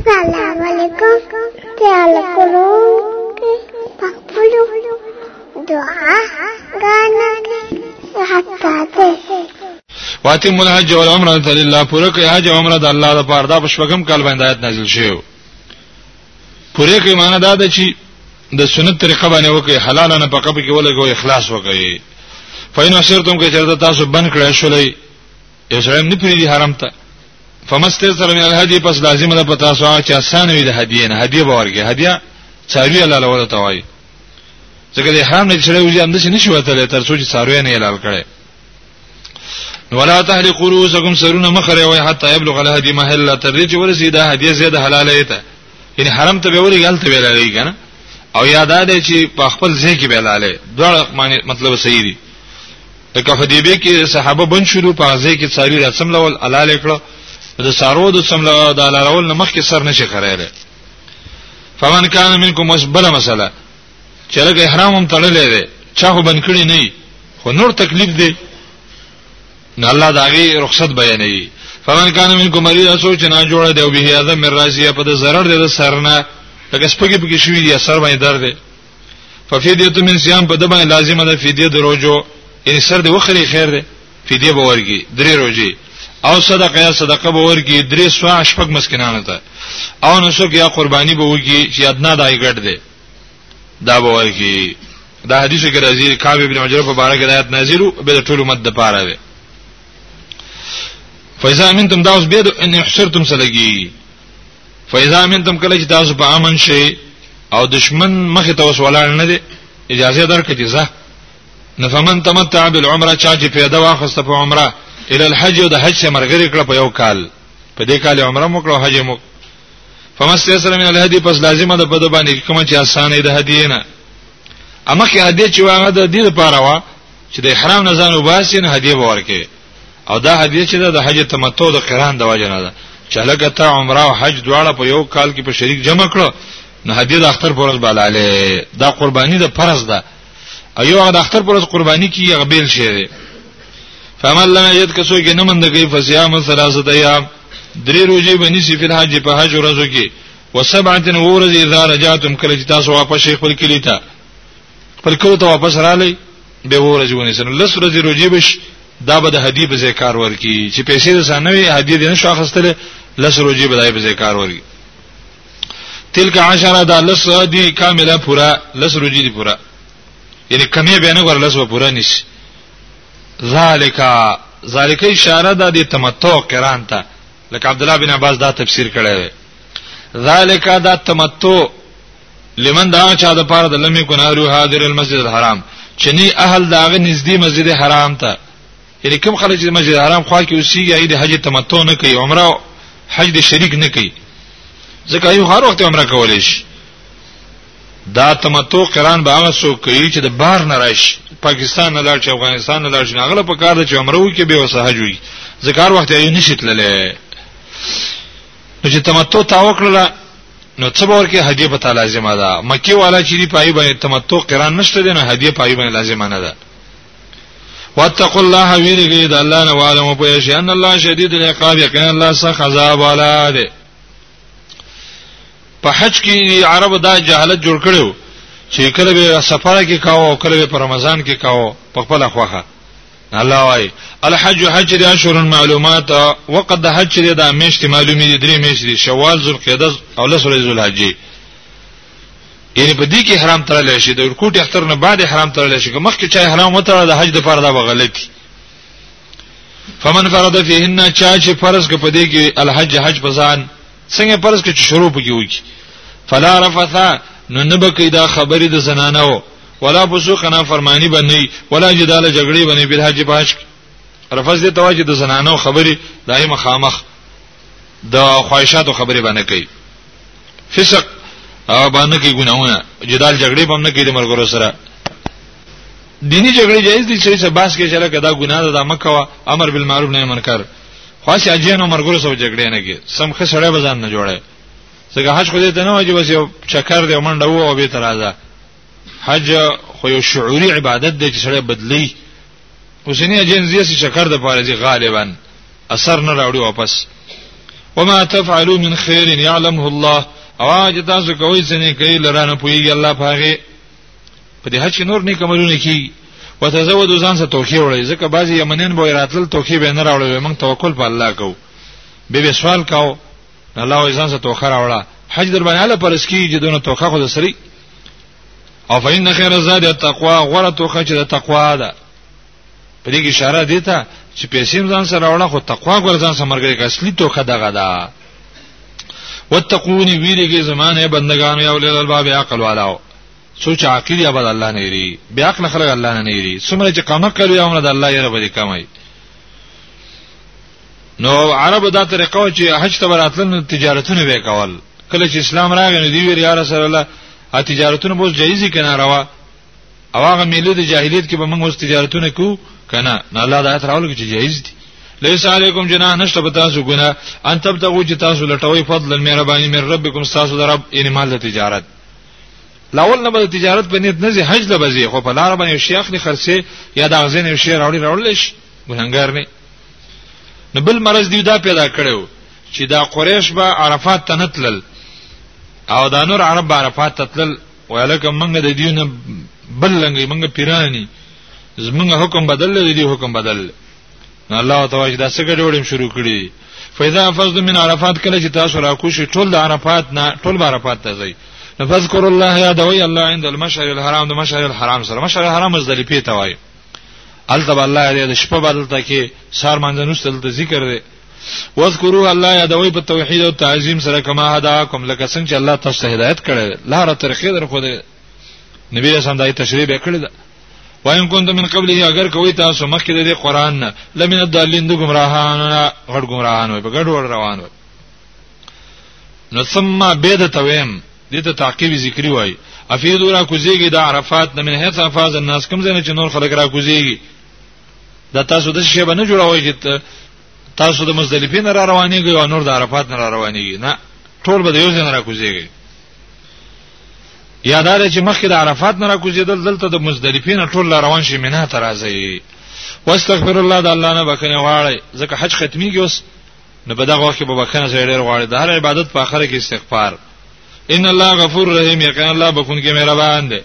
السلام علیکم تعال کولو پخپلو دعا غانا حتا ته واتم الحج والعمره لله پوره کوي حج او عمره د الله لپاره دا په شپږم کال باندې آیت نازل شوی پوره کوي معنی دا ده چې د سنت طریقه باندې وکي حلاله نه پکې ولګو اخلاص وکي فین اسرتم کې چرته تاسو بن کړئ شولې یو سره نه پری دي حرم ته فمستر سره من الهدی پس لازم ده پتا سو چې آسان وي د هدیه نه هدیه باورګه هدیه چاروی الله له ورته وایي ځکه د حرام نه چړې وځي اند شي نشي وته تر څو چې ساروی نه حلال کړي ولا تحلقوا رؤوسكم سرون مخره وي حتى يبلغ الهدي محله تر دې چې ورسي دا هدیه زیاده حلاله ایته یعنی حرام ته به وري غلط ویل لري کنه او یاد ده چې په خپل ځای کې ویلاله دوه معنی مطلب صحیح دي لکه حدیبه کې صحابه بن شروع په ځای کې ساری را سملول الله لیکړه د سارو د سملو د لارول نمخ کې سر نشي خړایله فمن کان منکم مسبل مسله چې لکه احرام هم تړلې ده چا خو بن کړی نه خو نور تکلیف دی نه الله داغي رخصت بیانوي فمن کان منکم مریض اسو چې نه جوړه دی او به اعظم رازیه په ضرر دی د سرنه لکه سپګي پکې شوی دی سر باندې درد دی ففدیه من صيام په دمه لازمه ده فدیه دروجو یعنی سر دی وخري خیر دی فدیه به ورګي درې روزي او صدقه یا صدقه به ورګي درې سوا شپږ مسکینانو ته او نسوک یا قرباني به وږي چې ادنا دای ګډ دی دا به ورګي دا حدیث کې راځي کعب ابن عجرب په اړه کې آیات نازلو به ټول مد د پاره وي فإذا منتم داوس بيد ان احشرتم سلګي فاذا منتم کله چې تاسو په امن شئ او دشمن مخ ته وسولان نه دي اجازه درکړي چې زه نفمن تمتع بالعمره چا چې پیدا واخسته په عمره ال الحج او د حج سره مرګري کړ په یو کال په دې کال عمره مو کړو حج مو فمستيسر من الهدي پس لازمه ده په د باندې کوم چې اسانه ده هدیه نه اما کې هدیه چې واغه د دې لپاره وا چې د احرام نه ځان وباسین هدیه ورکه او دا حدیث چې د حج تمتع د قران د وجه نه ده چې لکه ته عمره او حج دواړه په یو کال کې په شریک جمع کړو نو حدیث اختر پرز بالاله دا قربانی د فرض ده ایو هغه د اختر پرز قربانی کی هغه بیل شی دی فمن لم یجد کسو کې نه مند کوي فصيام ثلاثه ایام درې روزې بنی سی په حج په حج ورځو کې وسبعه ورځې اذا رجعتم کله چې تاسو واپس شیخ خپل کلی ته خپل کور ته واپس رالی به ورځ ونی سن لس ورځې روزي بش دا به د هدی په ځای کار ورکی چې پیسې د سانوي هدی دې نشو اخستله لس روزي به دای په ځای کار ورکی تلک عشره دا لس دی کامله پورا لس روزي دی پورا یعنی کمی به نه ور لس و پورا نشي ذالکا ذالک اشاره ده د تمتع قران ته لکه عبد الله بن عباس دا تفسیر کړی ذالک دا تمتع لمن دا چا د پاره د لمې کنارو حاضر المسجد الحرام چني اهل داغه نږدې مسجد حرام ته یعنی کوم خلک چې مسجد حرام خوا کې اوسېږي اې د حج تمتع نه کوي عمره حج د شریک نه کوي ځکه یو هر وخت عمره کولای شي دا تمتع قران به هغه څوک کوي چې د بار نه راشي پاکستان نه لاړ شي افغانستان نه لاړ شي هغه په کار د چې عمره وکي به وسه حج وي ځکه هر وخت یې نشي تللی نو چې تمتع تا وکړه نو څه باور کې هدیه په تعالی لازمه ده مکی والا چې دی پای باندې تمتع قران نشته دی نو هدیه پای باندې لازمه نه ده واتقوا الله ویریږي د الله نه والم په یشي ان الله شدید العقاب یقین الله سخت عذاب والا دی په حج کې عرب دا جهالت جوړ کړو چې کله به سفر کې کاوه او کله به په رمضان کې کاوه په خپل خوخه الله وايي الحج حج د اشهر معلومات وقت د حج د میاشتې معلومې دي درې میاشتې دي شوال ذوالقعده او لس ورځې ذوالحج یعنی په دې کې حرام ترل شي د ورکوټ اختر نه بعد حرام ترل شي مخکې چا حرام وتره د حج د فرض به غلطي فمن فرض فيهن چا چې فرض کې په دې کې الحج حج پسان څنګه فرض کې شروع پکې وکی فلا رفثا نو نبکې دا خبرې د زنانه وو ولا فسوق نه فرمانی بنئ ولا جدال جګړې بنئ بل حج په حج رفض دې تواجد زنانو خبرې دای مخامخ د خواهشاتو خبرې باندې کوي فسق او باندې کې ګناونه جدال جګړې باندې کې د مرګرو سره دینی جګړې جایز دي چې څه باس کې چلا کدا ګناه ده مکه وا امر بالمعروف نهي منکر خاص اجینو مرګرو سره جګړې نه کې سم خه سړی بزان نه جوړه څنګه حج خو دې ته نه واجب وسې چکر دې منډه وو او به ترازه حج خو یو شعوري عبادت دی چې سره بدلی اوسنی اجنزیه سي چکر د پاره دي غالبا اثر نه راوړي واپس وما تفعلوا من خير يعلمه الله اواز تاسو کوی څنګه کوي لرانه پوي الله پاغه په دې حج کې نور نه کومونه کی وتزودوا ځان سره توخي وړي ځکه بعضي یمنین به راتل توخي به نه راوړي موږ توکل په الله کو به به سوال کاو الله ځان سره توخه راوړه حج در باندې الله پرس کی جدونه توخه خو سری او فإن خير الزاد التقوى غره توخه چې د تقوا ده په دې کې اشاره دی ته چې پیسې ځان سره وړه خو تقوا ګور ځان سره مرګ کې اصلي توخه دغه ده وتقوني ویریږي زمانه بندگانو یا اولل الباب عقل والاو سوچ عقل یا بد الله نه یری بیا عقل خلق الله نه یری څومره چې قامه کوي عمر د الله یې رب دې کمای نو عربو دا طریقه و چې حج ته براتلن تجارتونه به کول کله چې اسلام راغی نو دی ویل یا رسول الله ا تجارتونه بوز جایزي کنه روا او هغه ملي د جاهلیت کې به موږ اوس تجارتونه کو کنه نه الله دا تراول کې جایز دي لیس علیکم جناح نشته په تاسو ګناه ان تبتغوا چې تاسو لټوي فضل مهرباني من ربکم تاسو در رب ان مال تجارت لاول نه به تجارت په نیت نه زی حج لبزی خو په لار باندې شیخ نه خرڅه یا د اغزین شیر اوري راولش ګناګار نه نو بل مرز دی دا پیدا کړو چې دا قریش به عرفات ته نتلل او دا نور عرب به عرفات ته تلل ولکه منګه د دیونه بل لنګي منګه پیرانی زمونږ حکم بدل دی دی حکم بدل نو الله تعالی دا څنګه جوړیم شروع کړی فاذا فزد من عرفات کله چې تاسو را کوشي ټول د عرفات نه ټول عرفات ته ځئ فذكر الله يا دوي الله عند المشعر الحرام د مشعر الحرام سره مشعر الحرام مزدلفه ته وایي التب الله دې د شپه بدلته کې سار منځنوستل ته ذکر دی واذکروا الله یادوي په توحید او تعظیم سره کما هداکم لکه څنګه چې الله تاسو ته هدایت کړی لار ترخې در خو دې نبی رسول الله تشریح وکړی دا وان كنت من قبله اگر کوي تاسو مخکې د قران نه لمن الضالین د گمراهان غړ گمراهان وي په ګډ وړ روان وي نو ثم بيد تويم دې ته تعقیب ذکری وای افید را کوزیږي د عرفات نه من هیڅ افاز الناس کم زنه چې نور خلک را کوزیږي دا تاسو د شی باندې جوړوي چې تاسو د مزدلفې نه را روانېږي او نور د عرفات نه را روانېږي نه ټول به یو ځای نه را کوزیږي یادار چې مخکې د عرفات نه را کوزیدل دلته د مزدلفې نه ټول را روان شي منه ترازی واستغفر الله د الله نه بخنه غواړي ځکه حج ختميږي اوس نو په دغه وخت کې په بخښنه سره ډېر غواړي د هر عبادت په اخر کې استغفار ان الله غفور رحیم یقینا الله بخون کې مهربان دی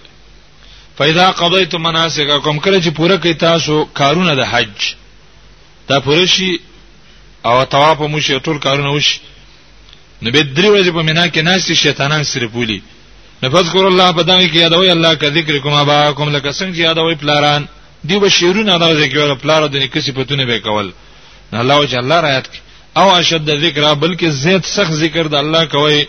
فاذا قضیتم مناسککم کله چې پوره کوي تاسو کارونه د حج دا پوره شي او طواف مو شي ټول کارونه وشي نو به درې ورځې په مینا کې ناس شیطانان سره پولی نو فذكر الله په دغه کې یادوي الله کا ذکر کوم ابا کوم لکه څنګه یادوي پلاران دی به شیرونه دغه ذکر پلار د نکسي پتونه به کول الله وجه الله رايات کی او اشد ذکر بلکې زیات سخت ذکر د الله کوي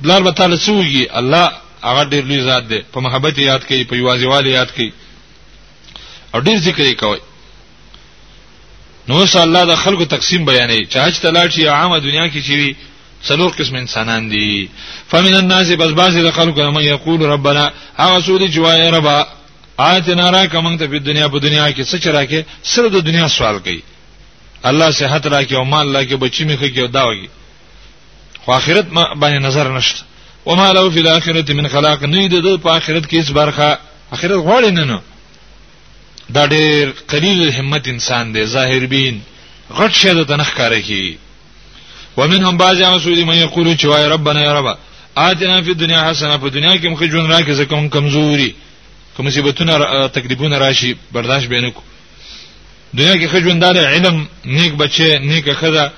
بلار به تعالی سوږي الله هغه ډیر لوی ذات دی په محبت یاد کوي په یوازیوالي یاد کوي او ډیر ذکر یې کوي نو صلی الله د خلکو تقسیم بیانې چې حج تلاړ شي عامه دنیا کې چی څلور قسم انسانان دي فمن الناس بس بعض د خلکو هم یقول ربنا هغه سودی جوای ربا آیت نارا کوم ته په دنیا په دنیا کې څه چرا کې سره د دنیا سوال کوي الله صحت راکې او مال راکې بچی مې کوي او دا وي خو آخرت ما باندې نظر نشته وما له فی الاخرته من خلاق نه دې د په آخرت کې هیڅ برخه آخرت غواړي نه نو دا ډېر قلیل همت انسان دی ظاهر بین غټ شه د تنخ کار کوي ومنهم بعض هغه سودی مې یقول چې وای ربنا یا رب آتنا فی الدنیا حسنه په دنیا کې مخې ژوند راکې زکه هم کمزوري کوم مصیبتونه تکلیفونه راشي برداشت به نه کو دنیا کې خجوندار علم نیک بچي نیک خزه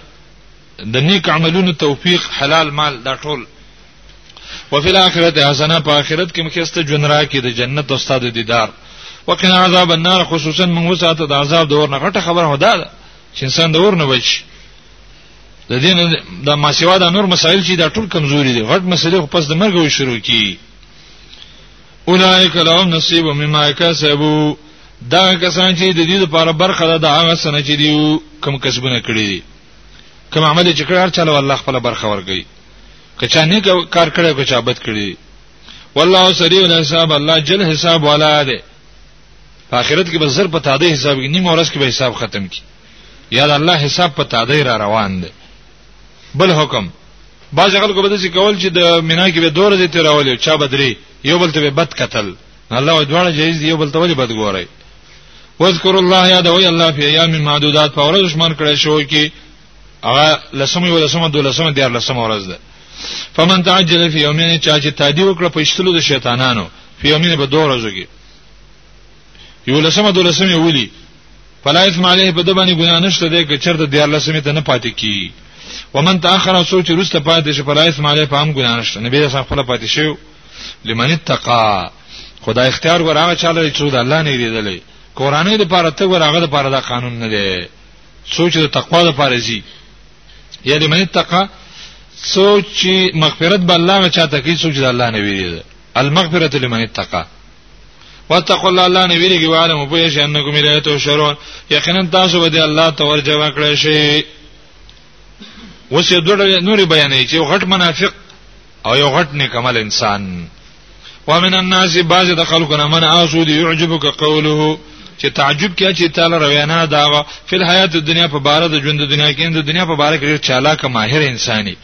د نیک عملونو توفیق حلال مال دا ټول وفي الاخرت حسنه په اخرت کې مخسته جون را کې د جنت استاد دیدار وقنا عذاب النار خصوصا من وساته د عذاب دور نه غټه خبره هدا ده چې انسان د اور نه بچ د دین د ماسیوا د نور مسائل چې دا ټول کمزوري دي غټ مسلې خو پس د مرګ وي شروع کی اولائک لهم نصیب مما کسبوا دا کسان چې د دې لپاره برخه ده د هغه سنه چې دی کم کسبونه کړی دي کوم عمل چې کړی هر چا له الله خپل برخه ورګي کچا نه کار کړی کچا بد کړی والله سریع الحساب الله جل حساب والا دی په آخرت کې به زر په تاده حساب کې نیم ورځ کې به حساب ختم کی یا الله حساب په تاده را روان دی بل حکم باز خلکو به دسی کول چې د مینا کې به دور دي تیرول چا بدري یو بل ته به بد قتل الله وي دواړه جایز دی یو بل ته ولې بد ګورای واذکر الله یاد وی الله فی ایام معدودات په ورځ شمار کړی شو کې هغه لسمه یو لسمه دو لسمه دیار لسمه ورځ ده فمن تعجل فی یومین چا چې تادی وکړه په اشتلو د شیطانانو فی یومین په دوه ورځو کې یو لسمه دولسمه ولي فلا اسم علیه په دبانی ګنا نشته دی که چرته دیار لسمه ته نه پاتې کی ومن تاخر سوچ رسته پاتې شي فلا اسم علیه په هم ګنا نشته نبی رسول خپل پاتې شو لمن اتقا خدای اختیار ور هغه چاله چې د الله نه دیدلې قرانه د پاره ته ور هغه د پاره دا قانون نه دی سوچ د تقوا د پاره زی یا لمن اتقا سوچ مغفرت به الله چاته کی سوچ د الله نه ویریږي المغفرة لمن اتقى واتقوا الله الله نه ویریږي وعلم په یې شان کوم لري ته شرون یقینا تاسو به الله ته ورجوا کړئ شي اوس یو ډول نوري بیانې چې غټ منافق او یو غټ نیکمل انسان ومن الناس بعض د خلقنا من اسود يعجبك قوله چې تعجب کیا چې تعالی روینا دا فل حیات دنیا په بار د ژوند دنیا کې د دنیا په بار کې ډیر چالاک ماهر انساني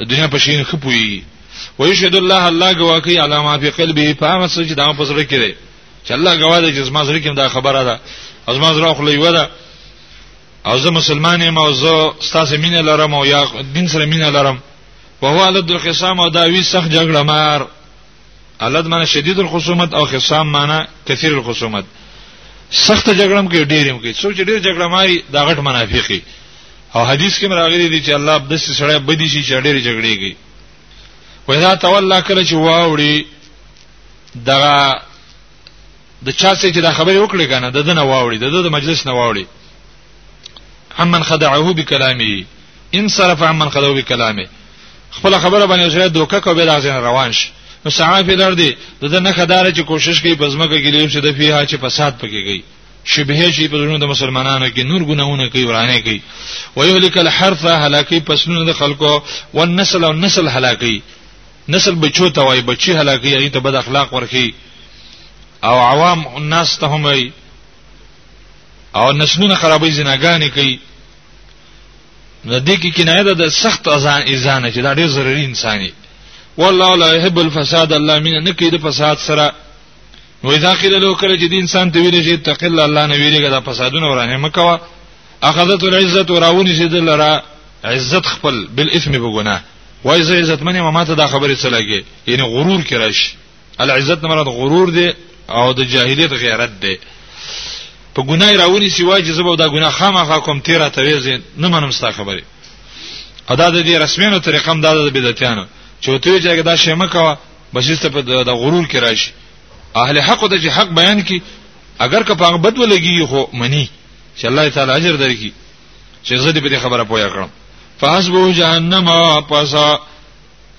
د دنیا په شین خپوي ويشهد الله الله گواکي علامه په قلبي په هغه څه چې دا په سره کې دی چې الله گواه دی چې زما سره کې دا خبره ده از ما زرا خلې و ده او زه مسلمان یم او زه ستاسو مینه لرم او یا دین سره مینه لرم وهو علد الخصام او دا وی سخت جګړه مار الد معنی شدید الخصومت او خصام معنی کثیر الخصومت سخت جګړه کوي ډیر کوي څو چې ډیر جګړه ماري دا غټ منافقي او حدیث کې راغلي دي چې الله د سړی بدی شي چې ډیر جګړه کوي وإذا تولى کله چې واوړي دغه د چا څخه چې دا خبره وکړي کنه د دنه واوړي د د مجلس نه واوړي عمن خدعه بكلامه انصرف عمن خدعه بكلامه خپل خبره باندې زه دوکه کو به راځین روان شي نو صحافي لړ دی د نه خدار چې کوشش کوي په ځمکه کې لیو چې د فیها چې فساد پکې کوي شبهه شي په زړونو د مسلمانانو کې نور ګناونه کوي ورانه کوي ويهلك الحرث هلاکي پسونه د خلکو والنسل او نسل هلاکي نسل بچو ته وای بچي هلاکي هغه ته بد اخلاق ورخي او عوام الناس ته هم او نسلونه خرابې زناګانې کوي نو دې کې کنایه ده د سخت اذان اذان چې دا ډېر ضروري انساني والله لا يحب الفساد الله مين نه کوي د فساد سره نو اذا قيل له کله چې د انسان ته ویل شي تقل الله نه ویلګه د فسادونه ورانه مکوا اخذت العزه وراونی شي دلرا عزت خپل بالاثم بغناه وای زه عزت منه ما ته دا خبره څه لګي یعنی غرور کې راشي العزت مراد غرور دی او د جاهلیت غیرت دی په ګناي راونی سیوا چې زبو دا ګناه خامخا کوم تیرا تویز نه منم ستا خبره ادا د دې رسمینو طریقم دا د بدعتانو چې ته چې دا شیمه کوا بشیسته په د غرور کې راشي اهل حق د حق بیان کی اگر که په بد ولګي خو منی چې الله تعالی اجر درکې چې زه دې په خبره پوهه کړم فحسبه جهنم پسا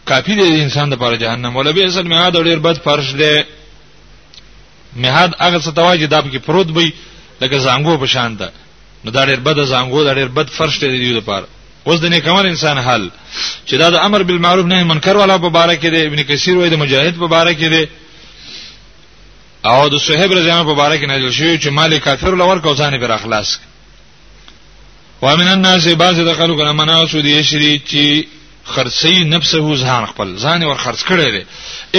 کافی دی انسان د پر جهنم ولا به اصل میعاد ډیر بد فرش دی میعاد هغه څه تواجه داب کې پروت وي لکه زنګو په شان ده نو دا ډیر بد زنګو دا ډیر بد فرش دی دی لپاره اوس د نیکمن انسان حال چې دا د امر بالمعروف نهي منکر والا په باره کې دی ابن کثیر وایي د مجاهد په باره کې دی او د صہیب رضی الله په باره کې نازل شوی چې مال کافر لور کو ځان پر اخلاص ومن الناس بعض د خلکو نه مناو شو دي شری چې خرڅي نفسه ځان خپل ځان ور خرڅ کړي دي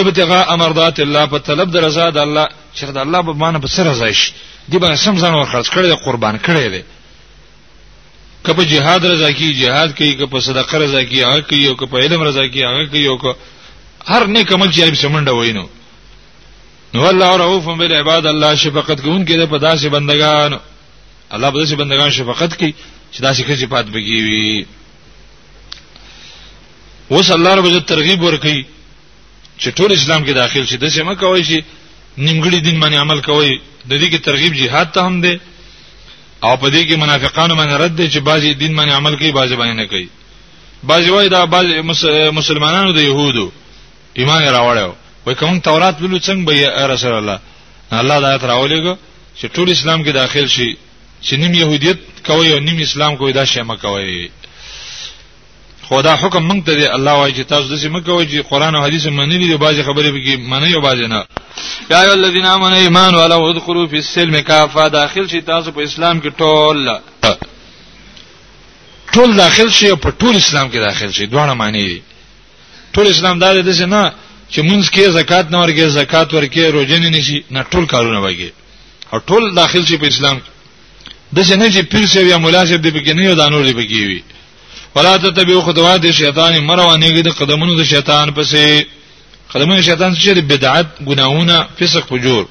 ابتغاء امرضات الله په طلب د رضا د الله چې د الله په معنی په سر رضا شي دی به سم ځان ور خرڅ کړي قربان کړي دي کپه جهاد رضا کی جهاد کوي کپه صدقه رضا کی هغه کوي او کپه علم رضا کی هغه کوي او هر نیک عمل چې به سمنده وینو نو الله رؤوف بالعباد الله شفقت کوونکی ده په داسې بندگانو الله په دې بندگان شفقت کوي چې دا څه کې پات بږي وي اوس الله رب عزت ترغیب ورکړي چې ټول اسلام کې داخل شي د څه ما کوي شي نیمګړي دین باندې عمل کوي د دې کې ترغیب jihad ته هم دی او په دې کې منافقانو باندې رد دی چې بعضي دین باندې عمل کوي بعضي باندې نه کوي بعضي وایي دا بعضي مسلمانانو د يهودو ایمان راوړیو وای کوم تورات لولو څنګه به رسول الله الله دا آیت راولېګو چې ټول اسلام کې داخل شي چې نیم يهودیت کوي او نیم اسلام کوي دا شی مکوي خدا حکم مونږ ته دی الله وايي چې تاسو داسې مکوئ چې قران او حديث منلي دي بعضي خبرې به کې منئ او بعضي نه یا ایو الذین آمنوا ایمان ولا ادخلوا فی السلم کافه داخل شي تاسو په اسلام کې ټول ټول داخل شي او په ټول اسلام کې داخل شي دوه معنی دي ټول اسلام دا دی چې نه چې مونږ کې زکات نه ورګي زکات ورکې روزه نه نشي نه ټول کارونه وایي او ټول داخل شي په اسلام د څه نه چې پیر شه یا مولا شه دې پکې نه یو دانور دې پکې وي ولا تتبعوا خطوات الشیطان مروانېږي د قدمونو د شیطان پسې قدمونو شیطان چې بدعت ګناهونه فسق فجور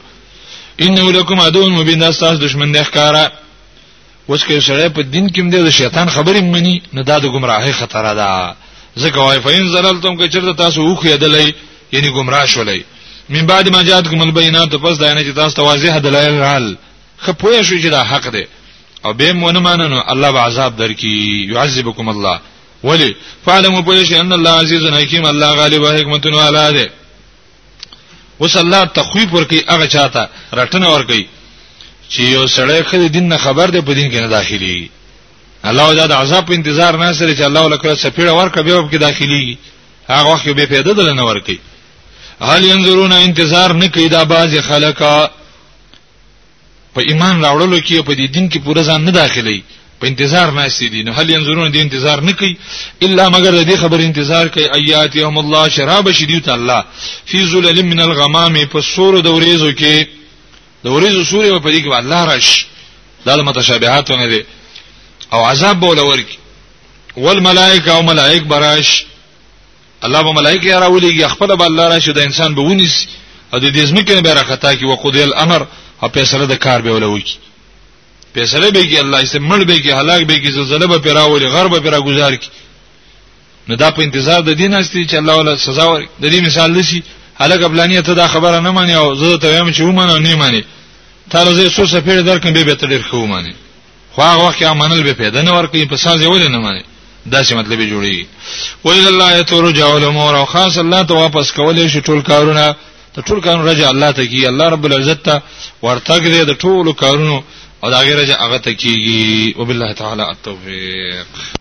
انه لكم عدو مبين استاس دشمن نه ښکارا اوس کې سره په دین کې د شیطان خبرې مني نه دا د گمراهۍ خطر ده ځکه وای فین زللتم کې چرته تاسو وخ یدلې یعنی گمراه شولې من بعد ما جاتکم البینات پس دا نه چې تاسو ته واضح دلایل رال خپوی شو چې دا حق دی او به مونږ ماننو الله به عذاب درکې يعذبكم الله ولی فعلم پوه شي ان الله عزیز حکیم الله غالب حکمتونه والا دی اوس الله تخویف ورکی هغه چاته رټنه ورکی چې یو سړی خدای دین نه خبر دی په دین کې نه داخلي الله دا د عذاب په انتظار نه سره چې الله ولکه سپیړه ورکه به په کې داخلي هغه وخت به پیدا دل نه ورکی هل ينظرون انتظار نه کوي دا باز خلکا په ایمان راوړلو کې په دې دین کې پوره ځان نه داخلي په انتظار ناشې دي نو هل ينظرون دې انتظار نه کوي الا مگر دې خبر انتظار کوي ايات يوم الله شراب شديد الله في ظلل من الغمام په سور د وريزو کې د وريزو سوري په دې کې الله راش دا د متشابهات نه دي او عذاب بوله ورکی والملائکه او ملائک براش الله به ملائکه راولېږي خپل به الله راشي د انسان به ونیسي او د دې ځمکې نه به راخطا کی وقضی الامر او فیصله د کار به ولوي فیصله به کی الله یې مړ به کی هلاک به کی زلزلہ به پیراولي غر به پیرا گزار کی نو دا په انتظار د دین استي چې الله ولا سزا ورکړي د دې مثال لسی هلک ابلانی ته دا خبره نه مانی او زه ته وایم چې ومنه نه مانی تا له زه سو سفیر درکم به به تدیر خو مانی خو هغه وخت کې منل به پیدا نه ورکوي په ساز یې ولې نه مانی دا څه مطلب جوړي ویل الله یتور جاول امور او خاص الله ته واپس کولې شي ټول کارونه ته ټول کارونه رجع الله ته کی الله رب العزت ته ورتګ دې د ټول کارونو او دا غیره هغه ته کیږي وبالله تعالی التوفیق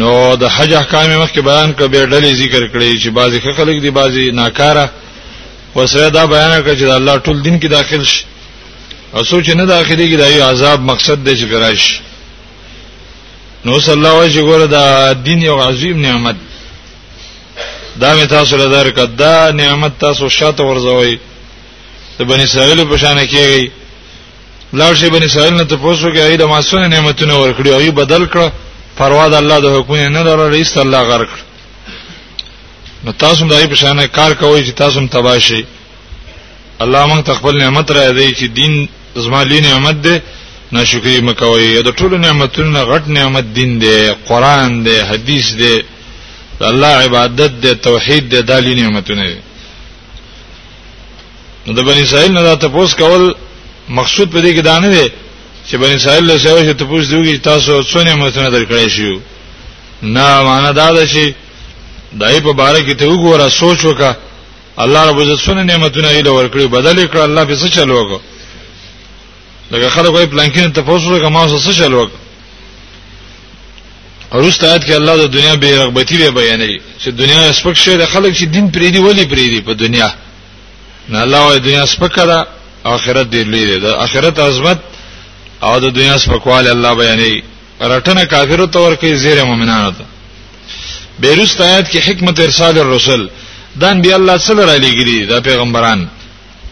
نو د حج احکام مخکې بیان کړ به ډلې ذکر کړې چې بعضی خلک دي بعضی ناکاره وسره دا بیان کړ چې الله ټول دین کې داخل شي او سوچ نه داخلي کې دایو عذاب مقصد دی چې راش نو صلی الله علیه وسلم دا دین یو عظیم نعمت دا می تاسو له درک دا نعمت تاسو شاته ورځوي د بنی اسرائیل په شان کېږي لاړ شي بني اسرائیل نه تاسو کې ایدا ما سونه نعمتونه ورکړي او بدل کړ پروا د الله د حکم نه لره رئیس الله غرق نو تاسو دای په شان کار کوی چې تاسو تباشي الله موږ تخپل نعمت را دی چې دین زما لې نعمت ده ناشکری مکوي د ټولو نعمتونو غټ نعمت دین دی قران دی حدیث دی الله عبادت دی توحید دی د لې نعمتونه دی نو د بنی اسرائیل نه دا تپوس کول مقصود په دې کې دانه دی چې بنی اسرائیل له سیاوي چې تپوس دیږي تاسو څونه متونه درکړی شي نه معنا دا ده چې دای په باره کې ته وګوره سوچ وکړه الله رب عزت څونه نعمتونه یې ورکړي بدل یې کړ الله به څه چلو وکړه لکه خلک وایي پلانکین ته پوسو لکه ما څه چلو وکړه اروست آیت کې الله د دنیا بے رغبتی به بیانوي چې دنیا سپک شي د خلک چې دین پریدي ولی پریدي په دنیا نه الله وای دنیا سپکه ده آخرت دې لوی ده د آخرت عظمت او د دنیا سپکواله الله بیانې رټنه کافرو تور کې زیر مؤمنانو ته بیرست آیات کې حکمت ارسال الرسل دان بیا الله صلی الله علیه ګری دا پیغمبران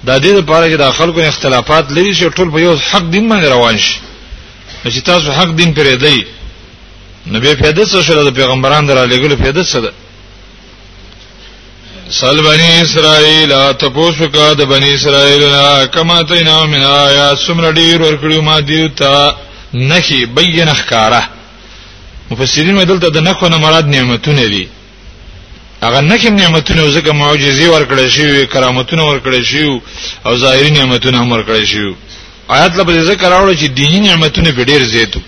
دا دې لپاره چې د خلکو اختلافات لري چې ټول په یو حق دین باندې روان شي چې تاسو حق دین پرې دی نبی پیدا څه شول د پیغمبران درا لګل پیدا څه ده سل بنی اسرائیل تپوسو کا د بنی اسرائیل کما تینا من آیات سمر ډیر ورکړو ما دیو تا نخی بین اخکاره مفسرین دلته د نخو نه مراد نعمتونه دي هغه نخی نعمتونه ځکه معجزې ورکړې شي کرامتونه ورکړې شي او ظاهري نعمتونه هم ورکړې شي آیات لپاره ذکر راوړو چې دینی نعمتونه په ډیر زیاتو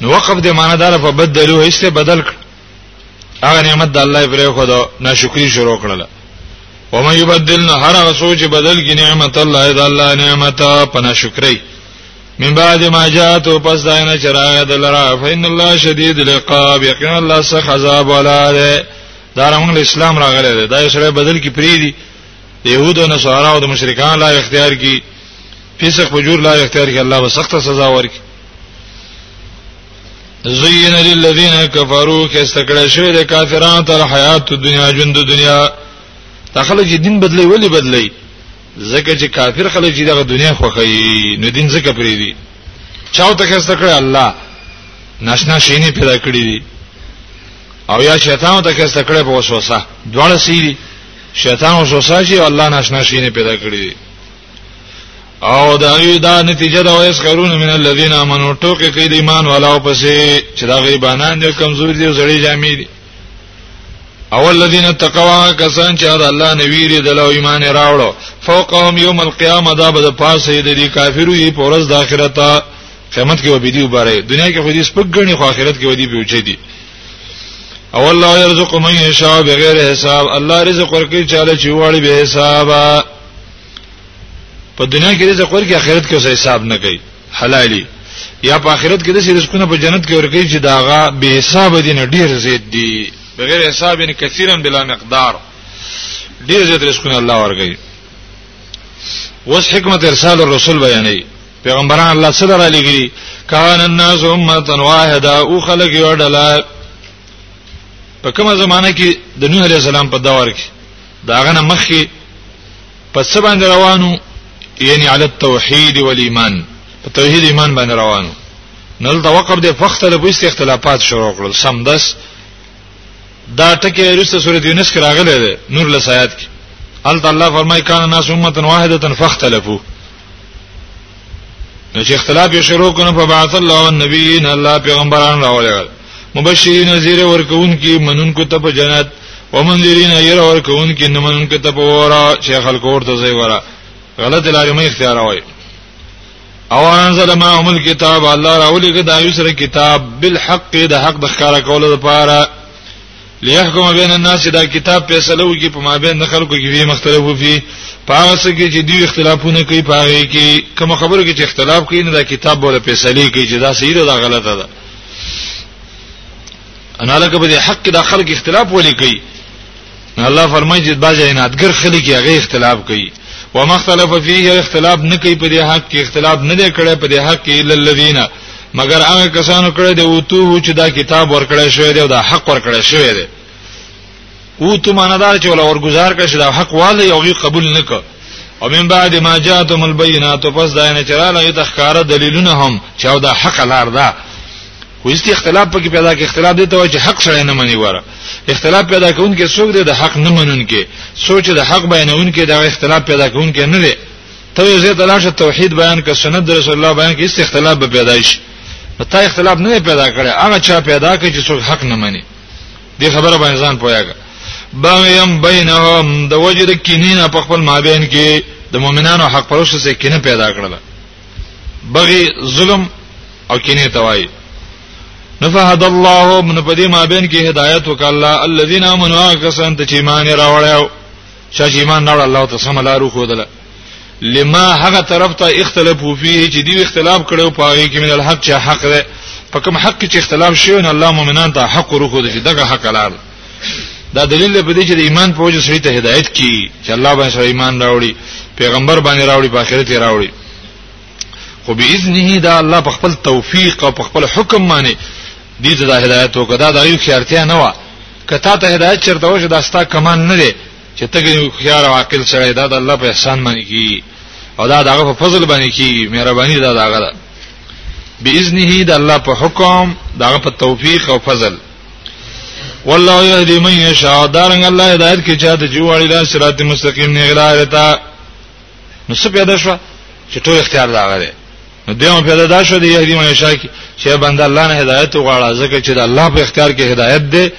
نو وقف د معنی دار په بدلو هیڅ بدل کړ هغه نعمت د الله پرې خو دا ناشکری شروع کړل و مې یبدلنا هر هغه سوچ بدل کی نعمت الله د الله نعمت په ناشکری من بعد ما جات او پس داینه چراغ دلرا فین الله شدید العقاب یقینا الله سخ عذاب ولا ده دا رنګ اسلام راغلی دی دا سره بدل کی پری دی يهود او نصارا او د مشرکان لا اختیار کی فسق فجور لا اختیار کی الله به سخت سزا ورکړي زین للذین کفروا کستکړه شوی د کافرانو تر حیات دنیا ژوند دنیا تخلو چې دین بدلی ولی بدلی زکه چې کافر خلک چې دغه دنیا خوخی نو دین زکه پری دی چاو ته کسته کړ الله ناشنا شینه پیدا کړی دی او یا شیطان ته کسته کړ په وسوسه دواړه سیری شیطان وسوسه چې الله ناشنا شینه پیدا کړی دی او دا یو دا نتیجه دا وایس کارون من الذين امنوا ټوکې کې د ایمان والاو پسې چې دا غیبانان دي کمزوري دي زړې جامې دي او الذين تقوا کسان چې دا الله نویری د لو ایمان راوړو فوقهم يوم القيامه دا به پاسه دي کافرو یې پورز د اخرت قیامت کې وبدي وبره دنیا کې خو دې سپګنی خو اخرت کې ودی پیوچې دي او الله يرزق من يشاء بغیر حساب الله رزق ورکړي چاله چې وړي به حسابه په دنیا کې رزق ورکړي آخرت کې اوسه حساب نه کوي حلالي یا په آخرت کې د رزقونه په جنت کې ورکړي چې داغه به حساب دي نه ډیر زیات دي بغیر حساب نه کثیرا بلا مقدار ډیر زیات رزقونه الله ورکړي وس حکمت ارسال الرسول بیانې پیغمبران الله صلی الله علیه وسلم کان الناس امه واحده او خلق یو ډله په کومه زمانہ کې د نوح علیه السلام په دور کې داغه نه مخکې په څه باندې روانو یعنی علی التوحید والایمان په توحید ایمان باندې روانو نل دا وقب د فخت له بوست اختلافات شروع کړل سمدس دا ټکی رسته سورۃ یونس کې راغلی دی نور لسایات کې الله تعالی فرمای کان ناس امه واحده فاختلفوا نو چې اختلاف یې شروع کړو په بعث الله النبیین الله پیغمبران راولېږل مبشرین نذیر ورکون کی منون کو ته په جنت ومنذرین ایر ورکون کی نه منون کو ته په ورا چې خلک ورته ځای ورا غلط لارې مې اختیار وای او انزل ما هم الكتاب الله راولېږه دا یو سره کتاب بالحق د حق د ښکارا کولو لپاره ليحكم بين الناس دا کتاب فیصله وکي په مابین د خلکو کې وی مختلفو فی پاغه څه کې چې دی اختلافونه کوي پاغه کې کوم خبرو کې چې اختلاف کوي نه دا کتاب بوله فیصله کوي چې دا صحیح ده دا غلطه ده انا لکه به حق د خلک اختلاف ولي کوي الله فرمایي چې بعضی عنادګر خلک یې هغه اختلاف کوي ومختلف فيه اختلاف نه کوي په دې حق کې اختلاف نه دی کړی په دې حق کې الا الذين مګر هغه کسانو کړه دی او تو چې دا کتاب ورکړی شوی دی او دا حق ورکړی شوی دی او تو ماندار چې ولا ورګزار کړي دا حق والي او غي قبول نکړه او من بعد ما جاءتهم البينات پس دا نه چرال یو تخکار دلیلونه هم چې او دا حق لار ده خو است اختلاف پکې پیدا کې اختلاف دي ته چې حق سره نه مني وره اختلاف پیدا کون کې څوک دې د حق نه منون کې سوچ د حق بیانون کې دا اختلاف پیدا کون کې نه دي ته یې زه دلاشه توحید بیان ک سنت رسول الله بیان کې اختلاف به پیدا شي ته اختلاف نه پیدا کړي هغه چا پیدا کړي چې څوک حق نه مني دې خبره باندې ځان پوهیږي بغیم بینهم د وجد کینینا په خپل مابین کې د مؤمنانو حق پرسته سره کینه پیدا کړل بغي ظلم او کینه توای نفهد الله من پدې مابین کې هدایت وکړه الذين امنوا کسان ته چې ایمان راوړل چا چې ایمان نه الله ته سم لارو خو دله لما هغه طرف ته اختلاف فيه چې دی اختلاف کړو پاره کې من الحق چې حق ده په کوم حق چې اختلاف شي نو الله مؤمنان ته حق ورکو دي دغه حق لار دا دلیل دی په دې چې ایمان په وجه سړي ته هدایت کی چې الله باندې سره ایمان راوړي پیغمبر باندې راوړي په آخرت راوړي خو باذنه دا الله په خپل توفیق او په خپل حکم باندې دې ته د هدایت او کدا د یو خیارتیا نه و کته ته هدایت چرته و چې دا ستا کمان نه دی چې ته یو خیار او عاقل سره دا د الله په احسان باندې کی او دا دغه په فضل باندې کی مهرباني دا دغه ده باذنه د الله په حکم دغه په توفیق او فضل والله يهدي من يشاء دارن الله هدایت کې چاته جوړی لا صراط مستقیم نه غلارتا نو څه پیدا شو چې ټول اختیار دا غره نو دیو پیدا دا شو دی یهدی من یشاء کی چې بنده الله نه هدایت وغواړي ځکه چې د الله په اختیار کې هدایت دی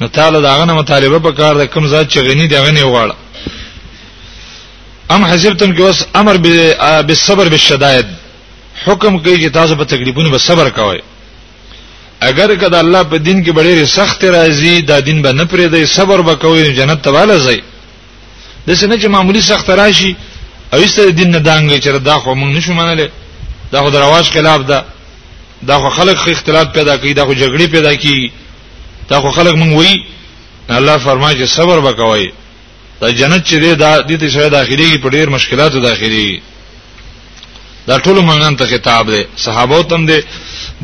نو تعالی دا غنه مطالبه په کار ده کوم ذات چې غنی دی غنی وغواړي ام حسبتم کې اوس امر بالصبر بالشدائد حکم کوي چې تاسو په تکلیفونو به صبر کوئ اگر کدا الله په دین کې ډېر سخت راځي دا دین به نه پرې دی صبر وکوي جنت ته والځي د سنه چې معمولی سخت راشي او ایسته دین نه دانګي چې دا خو موږ نشو منلې دا خو د رواج خلاف ده دا خو خلک خو اختلاف پیدا کوي دا خو جګړې پیدا کوي دا خو خلک مونږ وایي الله فرمایي چې صبر وکوي دا جنت چې دی دا د دې سره داخلي په ډیر مشکلاتو داخلي دا ټول مونږ ته خطاب دی صحابه تم دی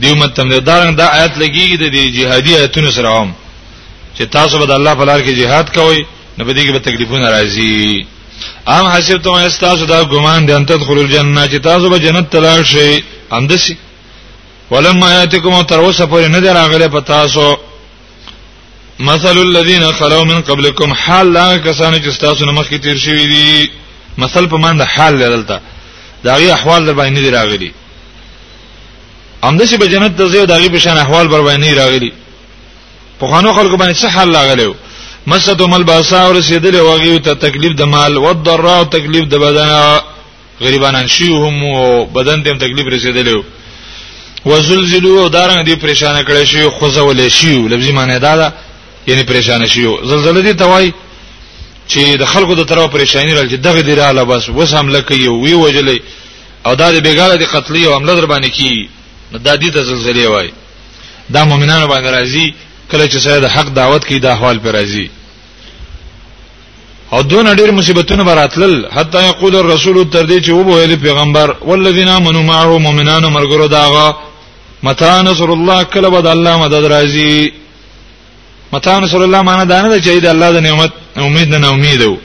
دیومت تم دی دا دا آیت لګي د جهادي آیتونو سره هم چې تاسو به د الله په لار کې jihad کوئ نو به دې کې به تکلیفونه راځي ام حسبتم استاسو دا ګمان دي ان تدخل الجنه چې تاسو به جنت تلل شي همدسي ولما یاتکم تر اوسه پورې نه دراغله په تاسو مثل الذين خلو من قبلكم حال لا کسانو چې تاسو نه مخکې تیر شوی دي مثل په مان د حال لرلته دا غي احوال در باندې نه راغلي همدسي به جنت ته ځو دا غي په شان احوال بر باندې راغلي په خوانو خلکو باندې څه حال لاغلو مسته مل باسا او رسیدل وغي ته تکلیف د مال او ضرر او تکلیف د بدن غریبانان شي هم او بدن ته تکلیف رسیدلو وزلزلوا دارنګ دی پریشان کړي شي خوځول شي لفظي معنی دا ده یعنی پریشان شي زلزلې دي توای چې د خلکو د طرف پریشانی راځي دغه دی رااله بس وس حمله کوي وی وجلې او دا د بیګاله د قتلې او حمله در باندې کی دا دي ته زلزلې وای دا مؤمنانو باندې راځي کله چې سره د حق دعوت کې د احوال پر راځي او دون ډیر مصیبتونه براتل حتی یقول الرسول تر دې چې وبویل پیغمبر والذین آمنوا معه مؤمنان مرګرو داغه متا نصر الله کله بد الله مدد راځي متا نصر الله معنی دا نه ده چې د الله د نعمت امید نه امید وو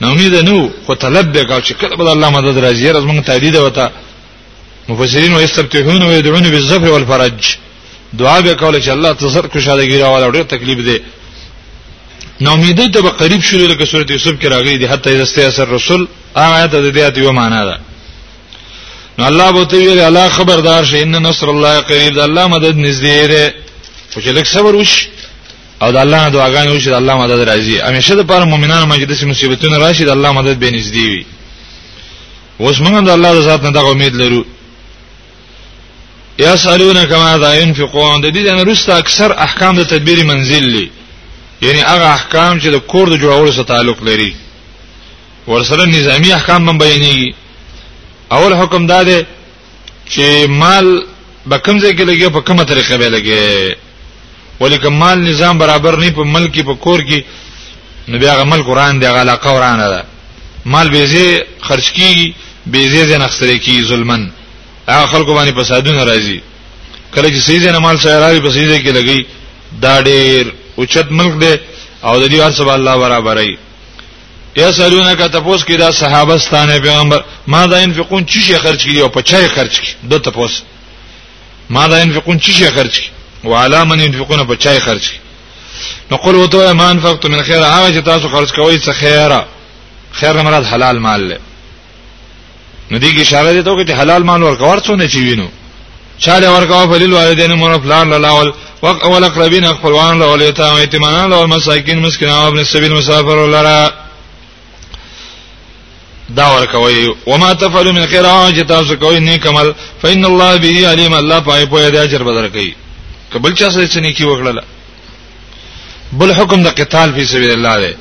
نو امید نو خو طلب به کا چې کله بد الله مدد راځي راز موږ تهدید وته مفسرین او استفتحون او يدعون بالظفر والفرج دعا به کوله چې الله تزر کو شاده ګیرا ولا ډېر تکلیف دی نو امیدې ته به قریب شول لکه سورته یوسف کې راغلي دي حتی اذا استيسر رسول هغه آیت د دې اتیو معنا ده نو الله بوته ویل الله خبردار شي ان نصر الله قریب ده الله مدد نږدې ده خو چې لک صبر وش او د الله نه دعاګانې وشي د الله مدد راځي همیشه د پاره مؤمنانو مجلس مصیبتونه راشي د الله مدد به نږدې وي اوس موږ د الله د ذات نه دغه امید لرو یسالون کما ذا ينفقون د دې نه رسته اکثر احکام د تدبیر منزل لري یعنی هغه احکام چې د کور د جوړولو سره تعلق لري ورسره نظامی احکام هم بیانېږي اول حکم دا دی چې مال به کوم ځای کې لګي په کومه طریقه به لګي ولیکن مال نظام برابر نه په ملک په کور کې نو بیا غمل قران دی غلا قران ده مال به زی خرج کیږي به زی زنه خسرې کی ظلمن هغه خلکو باندې فسادونه راځي کله چې سیزه نه مال سره راوي په سیزه کې لګي دا ډېر اوچت ملک دی او د دې ارسب الله برابرای یسالونک تپوس کی دا صحابه ستانه پیغمبر ما دا انفقون چی شي خرج کی او په چای خرج کی دو تپوس ما دا انفقون چی شي خرج کی وعلى من ينفقون په چای خرج کی نو قل وته ما انفقت من خیر هغه چې تاسو خرج کوئ څه خیره خیر مراد حلال مال له نو دې کې اشاره دي ته چې حلال مال ورکور څو نه چی وینو چاله ورکاو فلیل والدین مور پلان لاول وق اول اقربین خپلوان لاول یتام ایتمانان لاول مساکین مسکینان ابن السبیل مسافر ولرا دا ورکوي وما تفعلوا من خير اج تاسو کوي نیک عمل فإن الله به عليم الله پای په دې اجر بدر کوي کبل چا سره چې نیکی وکړه بل حکم د قتال فی سبیل الله دی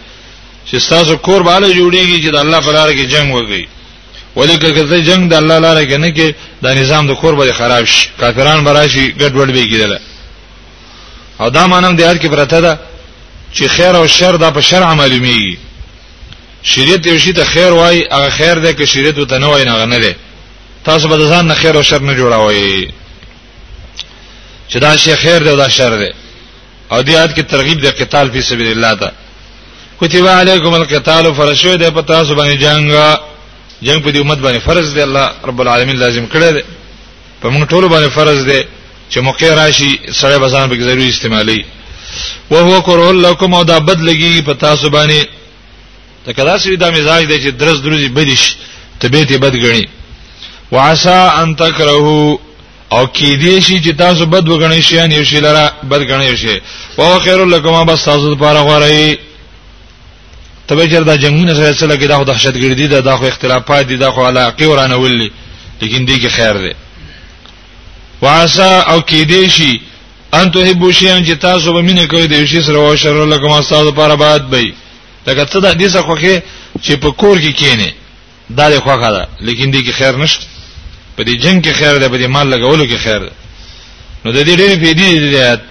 چې تاسو کور باندې جوړیږي چې د الله په لار کې جنگ وږي ولیکه کله جنگ د الله لار کې نه کې دا نظام د کور باندې خراب شي کافران براشي ګډوډ به کیدل او دا مانم د هر کې پرته ده چې خیر او شر دا په شرع معلومیږي شریعت یو شی ته خیر وای هغه خیر ده که شریعت ته نه وای نه غنه ده تاسو به ځان نه خیر او شر نه جوړاوي چې دا شی خیر ده او دا شر ده او دې آیت کې ترغیب د قتال فی سبیل الله ده کتب علیکم القتال فرض شوی دی په تاسو باندې جنگ جنگ په دې امت باندې فرض دی الله رب العالمین لازم کړی دی په موږ ټول باندې فرض دی چې موقع راشي سره بزان به ضروري استعمالي او هو کره لكم او دا بد لګي په تاسو باندې ته کدا سوي دا مزاج دی چې درس دروزي بدیش طبيعت بد غني وعسى ان تکرهو او کې دې شي چې تاسو بد وګڼئ شي ان یو شي لره بد ګڼئ شي او خیر لکما بس تاسو لپاره غوړی تبه چر دا جنگونه سره سره کې دا خو دهشتګردي ده دا خو اختلافات دي دا خو علاقه ورانه ولې لیکن دې کې خیر ده وعسا او کې دې شي ان ته هبو شي ان چې تاسو به مینه کوي د یو شي سره او شر لکما تاسو لپاره باد بي لکه څه د دې څخه چې په کور کې کینه دا له خوخه ده لیکن دې کې خیر نشته په دې جنگ کې خیر ده په دې مال لګولو کې خیر ده نو د دې ډېرې پیډې دي آیات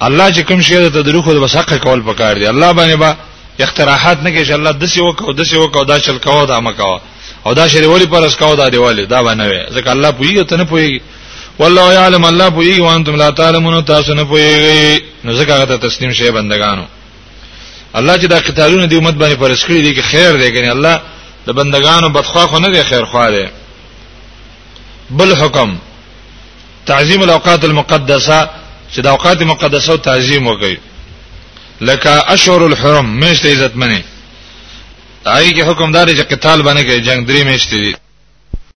الله چې کوم شی ته دروخه د وسخه کول پکار دی الله باندې با اقتراحات نه کوي الله دسی وکاو دسی وکاو دا چل کاو دا مکاو او دا شری ولی پرس کاو دا دی ولی دا باندې وي ځکه الله پوي ته نه پوي والله يعلم الله پوي وانتم لا تعلمون تاسو نه پوي نو ځکه هغه ته تسلیم شي بندگانو الله چې دا قتالونه دی امت باندې فرض کړی دی کې خیر دی کنه الله د بندگانو بدخوا خو نه دی خیر خوا دی بل حکم تعظیم الاوقات المقدسه چې د اوقات مقدسه او تعظیم وکړي لکه اشهر الحرم میشته عزت منی دای کی حکم دار چې قتال باندې کې جنگ درې میشته دي